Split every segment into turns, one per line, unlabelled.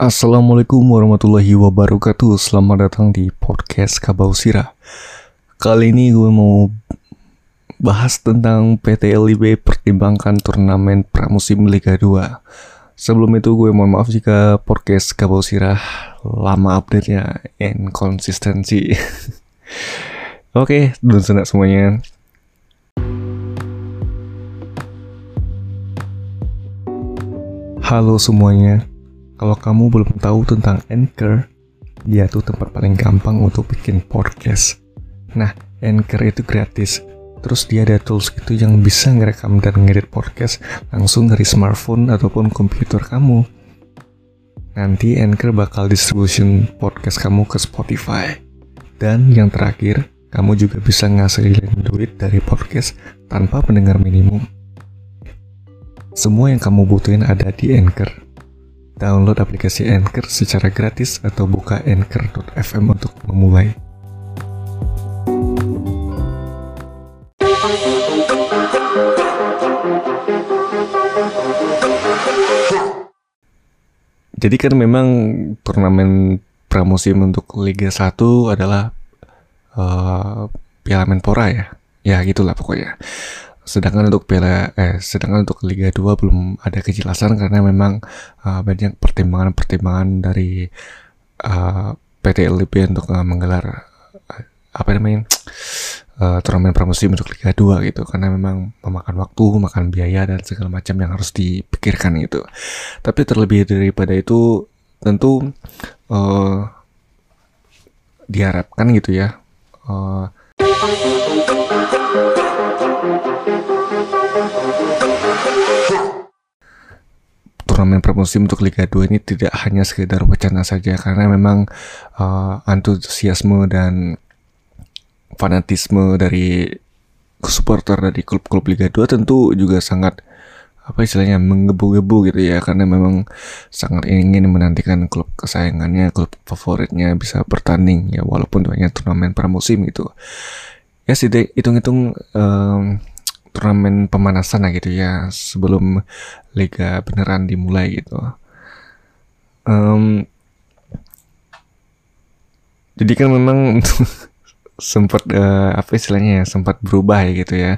Assalamualaikum warahmatullahi wabarakatuh. Selamat datang di podcast Kabau Sirah. Kali ini gue mau bahas tentang PT LIB pertimbangkan turnamen pramusim Liga 2 Sebelum itu gue mohon maaf jika podcast Kabau Sirah lama update-nya inkonsistensi. Oke, dulu senang semuanya. Halo semuanya, kalau kamu belum tahu tentang Anchor, dia tuh tempat paling gampang untuk bikin podcast. Nah, Anchor itu gratis. Terus dia ada tools gitu yang bisa ngerekam dan ngedit podcast langsung dari smartphone ataupun komputer kamu. Nanti Anchor bakal distribution podcast kamu ke Spotify. Dan yang terakhir, kamu juga bisa ngasilin duit dari podcast tanpa pendengar minimum. Semua yang kamu butuhin ada di Anchor. Download aplikasi Anchor secara gratis atau buka anchor.fm untuk memulai. Jadi kan memang turnamen pramusim untuk Liga 1 adalah uh, Piala Menpora ya. Ya gitulah pokoknya. Sedangkan untuk Piala eh sedangkan untuk Liga 2 belum ada kejelasan karena memang uh, banyak pertimbangan-pertimbangan dari uh, PT LIB untuk uh, menggelar uh, apa namanya uh, turnamen pramusim untuk Liga 2 gitu karena memang memakan waktu, makan biaya dan segala macam yang harus dipikirkan gitu. Tapi terlebih daripada itu tentu uh, diharapkan gitu ya uh, turnamen pramusim untuk Liga 2 ini tidak hanya sekedar wacana saja karena memang uh, antusiasme dan fanatisme dari supporter dari klub-klub Liga 2 tentu juga sangat apa istilahnya menggebu-gebu gitu ya karena memang sangat ingin menantikan klub kesayangannya, klub favoritnya bisa bertanding ya walaupun hanya turnamen pramusim gitu. Ya sih hitung-hitung um, turnamen pemanasan lah gitu ya sebelum liga beneran dimulai gitu. Um, jadi kan memang sempat uh, apa istilahnya ya sempat berubah ya gitu ya.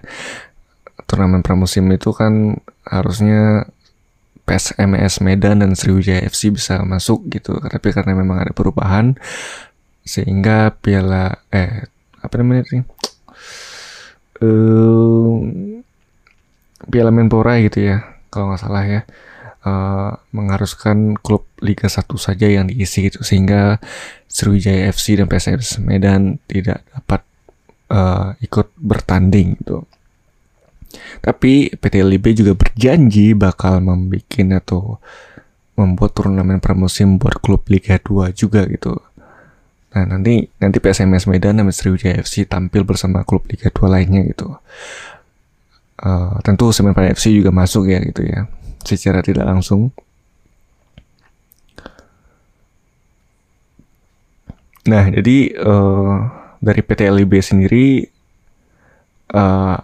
Turnamen pramusim itu kan harusnya PSMS Medan dan Sriwijaya FC bisa masuk gitu. Tapi karena memang ada perubahan sehingga piala eh apa namanya sih? Uh, Piala Menpora gitu ya kalau nggak salah ya uh, mengharuskan klub Liga 1 saja yang diisi gitu sehingga Sriwijaya FC dan PSMS Medan tidak dapat uh, ikut bertanding gitu. Tapi PT LIB juga berjanji bakal membuat atau membuat turnamen pramusim buat klub Liga 2 juga gitu. Nah nanti nanti PSMS Medan dan Sriwijaya FC tampil bersama klub Liga 2 lainnya gitu. Uh, tentu Semen FC juga masuk ya gitu ya, secara tidak langsung. Nah jadi uh, dari PT LIB sendiri uh,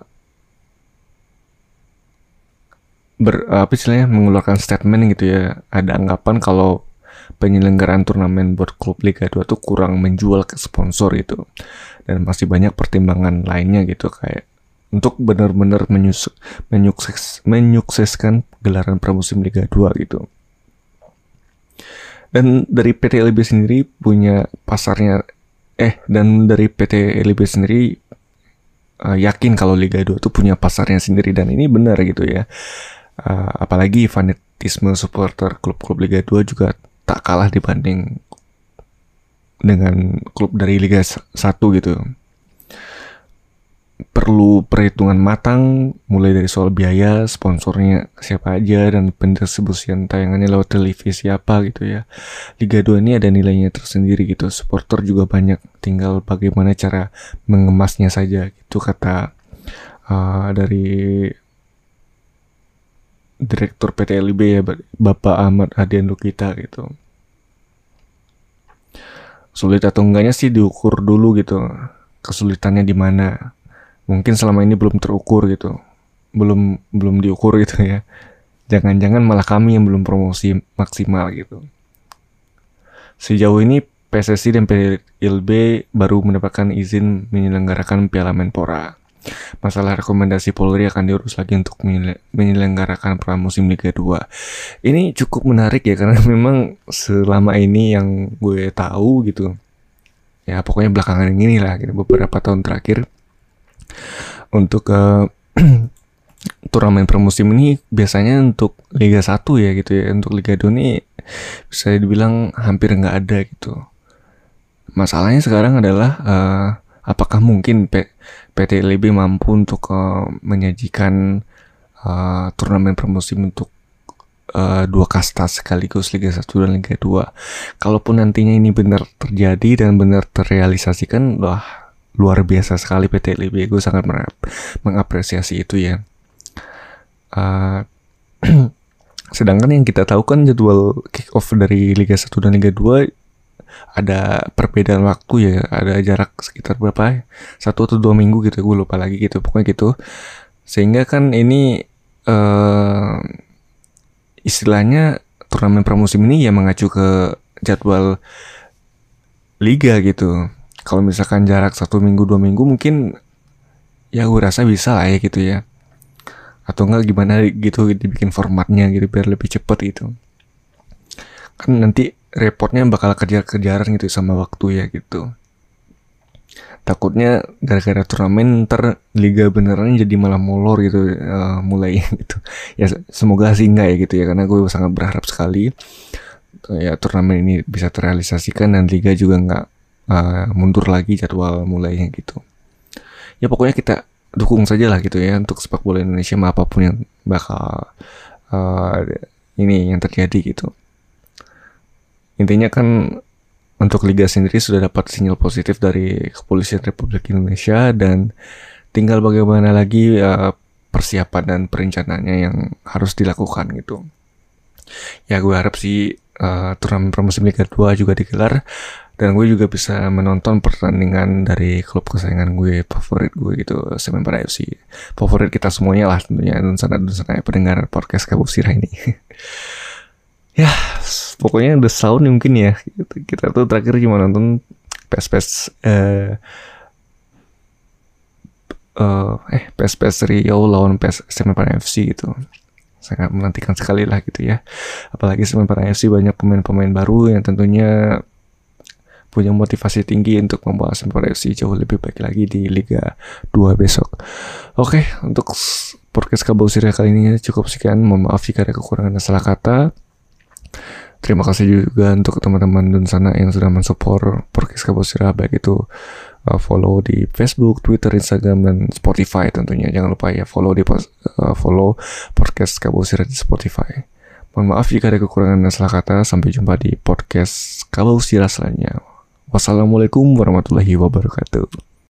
ber apa istilahnya mengeluarkan statement gitu ya, ada anggapan kalau penyelenggaraan turnamen buat klub Liga 2 tuh kurang menjual ke sponsor itu dan masih banyak pertimbangan lainnya gitu kayak untuk benar-benar menyukses, menyukseskan gelaran pramusim Liga 2 gitu. Dan dari PT LIB sendiri punya pasarnya eh dan dari PT LIB sendiri uh, yakin kalau Liga 2 tuh punya pasarnya sendiri dan ini benar gitu ya. Uh, apalagi fanatisme supporter klub-klub Liga 2 juga tak kalah dibanding dengan klub dari Liga 1 gitu. Perlu perhitungan matang mulai dari soal biaya, sponsornya siapa aja dan pendistribusian tayangannya lewat televisi apa gitu ya. Liga 2 ini ada nilainya tersendiri gitu. Supporter juga banyak, tinggal bagaimana cara mengemasnya saja gitu kata uh, dari Direktur PT LIB ya Bapak Ahmad Hadian Lukita gitu. Sulit atau enggaknya sih diukur dulu gitu kesulitannya di mana. Mungkin selama ini belum terukur gitu belum belum diukur gitu ya. Jangan-jangan malah kami yang belum promosi maksimal gitu. Sejauh ini PSSI dan PLB baru mendapatkan izin menyelenggarakan Piala Menpora. Masalah rekomendasi Polri akan diurus lagi untuk menyelenggarakan pramusim Liga 2. Ini cukup menarik ya karena memang selama ini yang gue tahu gitu. Ya pokoknya belakangan ini lah gitu beberapa tahun terakhir untuk uh, turnamen pramusim ini biasanya untuk Liga 1 ya gitu ya. Untuk Liga 2 ini bisa dibilang hampir nggak ada gitu masalahnya sekarang adalah uh, apakah mungkin PT LB mampu untuk uh, menyajikan uh, turnamen pramusim untuk uh, dua kasta sekaligus Liga 1 dan Liga 2. Kalaupun nantinya ini benar terjadi dan benar terrealisasikan, wah luar biasa sekali PT LB. Gue sangat mengapresiasi itu ya. Uh, sedangkan yang kita tahu kan jadwal kick off dari Liga 1 dan Liga 2 ada perbedaan waktu ya ada jarak sekitar berapa ya? Satu atau dua minggu gitu gue lupa lagi gitu pokoknya gitu. Sehingga kan ini uh, istilahnya turnamen pramusim ini ya mengacu ke jadwal liga gitu. Kalau misalkan jarak satu minggu dua minggu mungkin ya gue rasa bisa lah ya gitu ya. Atau enggak gimana gitu dibikin formatnya gitu biar lebih cepet gitu. Kan nanti repotnya bakal kejar-kejaran gitu sama waktu ya gitu. Takutnya gara-gara turnamen ntar liga beneran jadi malah molor gitu uh, mulai gitu. Ya semoga sih enggak ya gitu ya karena gue sangat berharap sekali uh, ya turnamen ini bisa terrealisasikan dan liga juga nggak uh, mundur lagi jadwal mulainya gitu. Ya pokoknya kita dukung saja lah gitu ya untuk sepak bola Indonesia apa pun yang bakal uh, ini yang terjadi gitu Intinya kan untuk liga sendiri sudah dapat sinyal positif dari Kepolisian Republik Indonesia dan tinggal bagaimana lagi uh, persiapan dan perencanaannya yang harus dilakukan gitu. Ya gue harap sih uh, turnamen pramusim Liga 2 juga digelar dan gue juga bisa menonton pertandingan dari klub kesayangan gue favorit gue gitu Semen FC favorit kita semuanya lah tentunya dan sangat dan sangat pendengar podcast Kabusira ini ya pokoknya The Sound mungkin ya kita tuh terakhir cuma nonton pes pes uh, uh, eh pes pes Rio lawan pes Semen FC gitu sangat menantikan sekali lah gitu ya apalagi Semen FC banyak pemain-pemain baru yang tentunya punya motivasi tinggi untuk membawa Semen FC jauh lebih baik lagi di Liga 2 besok. Oke, untuk podcast Kabau Siria kali ini cukup sekian. Mohon maaf jika ada kekurangan dan salah kata. Terima kasih juga untuk teman-teman di sana yang sudah mensupport podcast Kabosira baik itu uh, follow di Facebook, Twitter, Instagram dan Spotify tentunya. Jangan lupa ya follow di uh, follow podcast Kabosira di Spotify. Mohon maaf jika ada kekurangan dan salah kata. Sampai jumpa di podcast Kabosira selanjutnya. Wassalamualaikum warahmatullahi wabarakatuh.